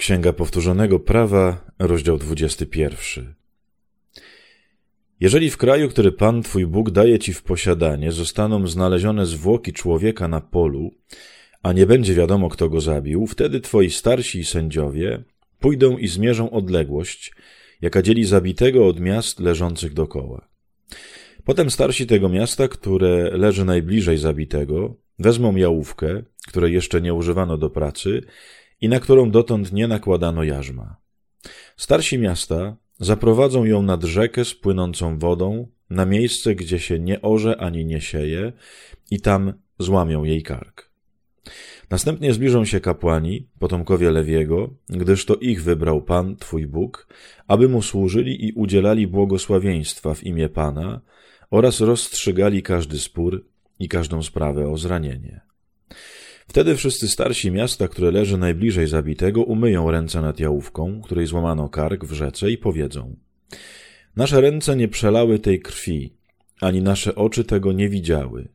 Księga Powtórzonego Prawa, rozdział 21. Jeżeli w kraju, który Pan Twój Bóg daje Ci w posiadanie, zostaną znalezione zwłoki człowieka na polu, a nie będzie wiadomo, kto go zabił, wtedy Twoi starsi i sędziowie pójdą i zmierzą odległość, jaka dzieli zabitego od miast leżących dokoła. Potem starsi tego miasta, które leży najbliżej zabitego, wezmą jałówkę, której jeszcze nie używano do pracy, i na którą dotąd nie nakładano jarzma. Starsi miasta zaprowadzą ją nad rzekę z płynącą wodą, na miejsce, gdzie się nie orze ani nie sieje, i tam złamią jej kark. Następnie zbliżą się kapłani, potomkowie Lewiego, gdyż to ich wybrał Pan, Twój Bóg, aby mu służyli i udzielali błogosławieństwa w imię Pana oraz rozstrzygali każdy spór i każdą sprawę o zranienie. Wtedy wszyscy starsi miasta, które leży najbliżej zabitego, umyją ręce nad jałówką, której złamano kark w rzece i powiedzą Nasze ręce nie przelały tej krwi, ani nasze oczy tego nie widziały.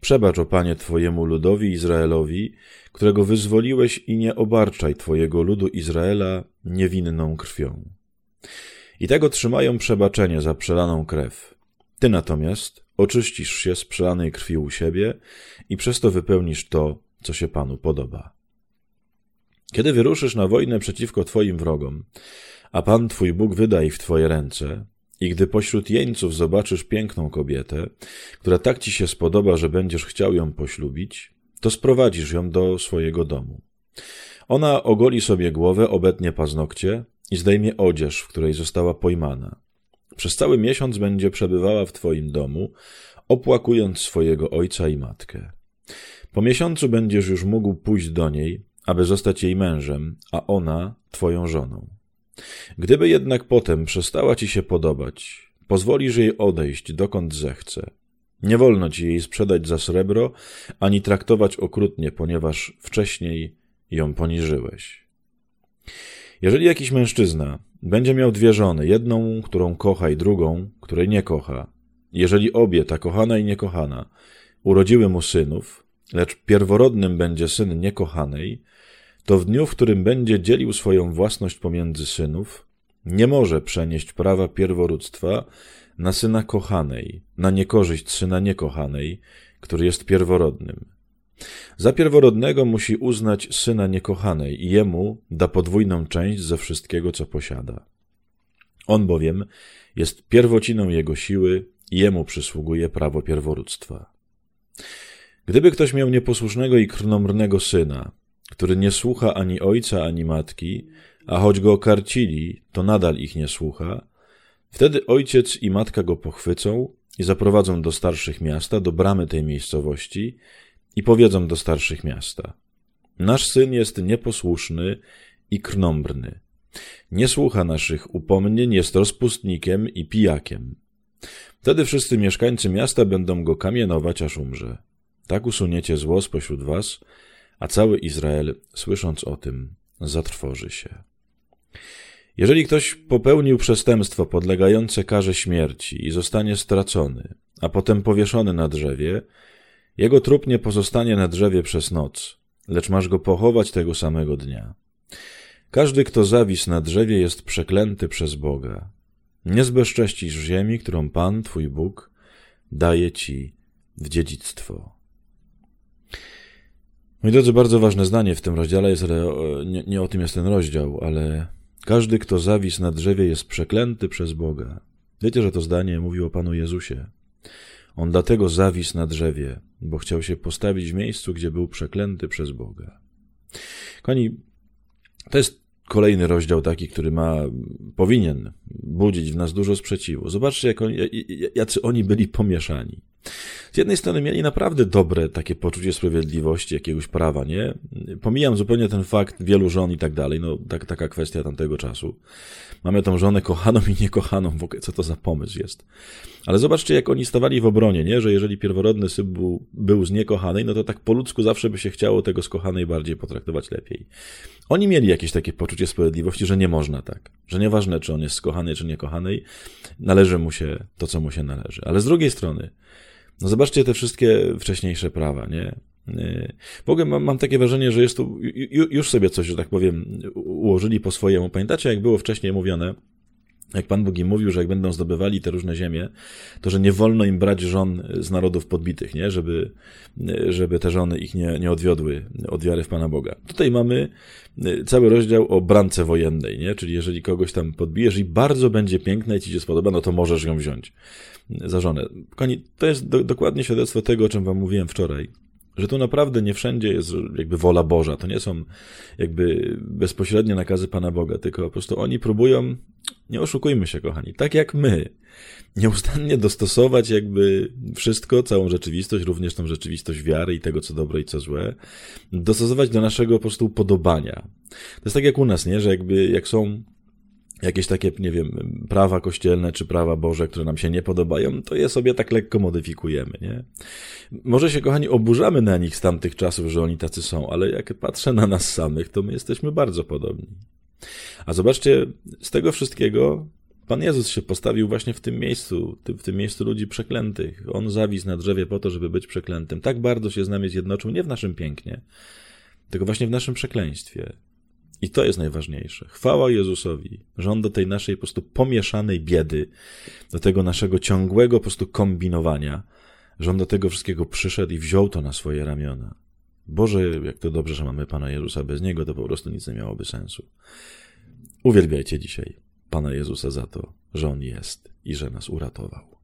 Przebacz, o Panie, Twojemu ludowi Izraelowi, którego wyzwoliłeś i nie obarczaj Twojego ludu Izraela niewinną krwią. I tego trzymają przebaczenie za przelaną krew. Ty natomiast oczyścisz się z przelanej krwi u siebie i przez to wypełnisz to, co się Panu podoba. Kiedy wyruszysz na wojnę przeciwko Twoim wrogom, a Pan Twój Bóg wyda ich w Twoje ręce, i gdy pośród jeńców zobaczysz piękną kobietę, która tak Ci się spodoba, że będziesz chciał ją poślubić, to sprowadzisz ją do swojego domu. Ona ogoli sobie głowę, obetnie paznokcie i zdejmie odzież, w której została pojmana. Przez cały miesiąc będzie przebywała w Twoim domu, opłakując swojego ojca i matkę. Po miesiącu będziesz już mógł pójść do niej, aby zostać jej mężem, a ona twoją żoną. Gdyby jednak potem przestała ci się podobać, pozwolisz jej odejść dokąd zechce. Nie wolno ci jej sprzedać za srebro, ani traktować okrutnie, ponieważ wcześniej ją poniżyłeś. Jeżeli jakiś mężczyzna będzie miał dwie żony, jedną, którą kocha i drugą, której nie kocha, jeżeli obie, ta kochana i niekochana, urodziły mu synów, lecz pierworodnym będzie syn niekochanej, to w dniu, w którym będzie dzielił swoją własność pomiędzy synów, nie może przenieść prawa pierworództwa na syna kochanej, na niekorzyść syna niekochanej, który jest pierworodnym. Za pierworodnego musi uznać syna niekochanej i jemu da podwójną część ze wszystkiego, co posiada. On bowiem jest pierwociną jego siły i jemu przysługuje prawo pierworództwa. Gdyby ktoś miał nieposłusznego i krnomrnego syna, który nie słucha ani ojca, ani matki, a choć go okarcili, to nadal ich nie słucha, wtedy ojciec i matka go pochwycą i zaprowadzą do starszych miasta, do bramy tej miejscowości i powiedzą do starszych miasta. Nasz syn jest nieposłuszny i krnąbrny. Nie słucha naszych upomnień, jest rozpustnikiem i pijakiem. Wtedy wszyscy mieszkańcy miasta będą go kamienować, aż umrze. Tak usuniecie zło spośród was, a cały Izrael, słysząc o tym, zatrwoży się. Jeżeli ktoś popełnił przestępstwo podlegające karze śmierci i zostanie stracony, a potem powieszony na drzewie, jego trup nie pozostanie na drzewie przez noc, lecz masz go pochować tego samego dnia. Każdy, kto zawis na drzewie, jest przeklęty przez Boga. Nie zbezcześcisz ziemi, którą Pan, Twój Bóg, daje Ci w dziedzictwo. Moi drodzy, bardzo ważne zdanie w tym rozdziale jest, ale nie, nie o tym jest ten rozdział, ale każdy, kto zawis na drzewie, jest przeklęty przez Boga. Wiecie, że to zdanie mówił o Panu Jezusie. On dlatego zawis na drzewie, bo chciał się postawić w miejscu, gdzie był przeklęty przez Boga. Koni, to jest kolejny rozdział taki, który ma, powinien budzić w nas dużo sprzeciwu. Zobaczcie, jak oni, jacy oni byli pomieszani. Z jednej strony mieli naprawdę dobre takie poczucie sprawiedliwości, jakiegoś prawa, nie? Pomijam zupełnie ten fakt wielu żon i tak dalej, no tak, taka kwestia tamtego czasu. Mamy tą żonę kochaną i niekochaną, w ogóle co to za pomysł jest. Ale zobaczcie, jak oni stawali w obronie, nie? Że jeżeli pierworodny syn był, był z niekochanej, no to tak po ludzku zawsze by się chciało tego z kochanej bardziej potraktować lepiej. Oni mieli jakieś takie poczucie sprawiedliwości, że nie można tak. Że nieważne, czy on jest z kochanej, czy niekochanej, należy mu się to, co mu się należy. Ale z drugiej strony, no zobaczcie te wszystkie wcześniejsze prawa, nie? W ogóle mam, mam takie wrażenie, że jest tu, już sobie coś, że tak powiem, ułożyli po swojemu. Pamiętacie, jak było wcześniej mówione, jak Pan Bóg im mówił, że jak będą zdobywali te różne ziemie, to że nie wolno im brać żon z narodów podbitych, nie? Żeby, żeby te żony ich nie, nie odwiodły od wiary w Pana Boga. Tutaj mamy e, cały rozdział o brance wojennej, nie? Czyli jeżeli kogoś tam podbijesz i bardzo będzie piękna i ci się spodoba, no to możesz ją wziąć za żonę. Koni, to jest do, dokładnie świadectwo tego, o czym wam mówiłem wczoraj że tu naprawdę nie wszędzie jest jakby wola Boża. To nie są jakby bezpośrednie nakazy Pana Boga, tylko po prostu oni próbują, nie oszukujmy się, kochani, tak jak my, nieustannie dostosować jakby wszystko, całą rzeczywistość, również tą rzeczywistość wiary i tego, co dobre i co złe, dostosować do naszego po prostu podobania. To jest tak jak u nas, nie? Że jakby jak są jakieś takie, nie wiem, prawa kościelne czy prawa Boże, które nam się nie podobają, to je sobie tak lekko modyfikujemy, nie? Może się, kochani, oburzamy na nich z tamtych czasów, że oni tacy są, ale jak patrzę na nas samych, to my jesteśmy bardzo podobni. A zobaczcie, z tego wszystkiego Pan Jezus się postawił właśnie w tym miejscu, w tym miejscu ludzi przeklętych. On zawisł na drzewie po to, żeby być przeklętym. Tak bardzo się z nami zjednoczył, nie w naszym pięknie, tylko właśnie w naszym przekleństwie. I to jest najważniejsze. Chwała Jezusowi, że On do tej naszej po prostu pomieszanej biedy, do tego naszego ciągłego po prostu kombinowania, że On do tego wszystkiego przyszedł i wziął to na swoje ramiona. Boże, jak to dobrze, że mamy Pana Jezusa. Bez Niego to po prostu nic nie miałoby sensu. Uwielbiajcie dzisiaj Pana Jezusa za to, że On jest i że nas uratował.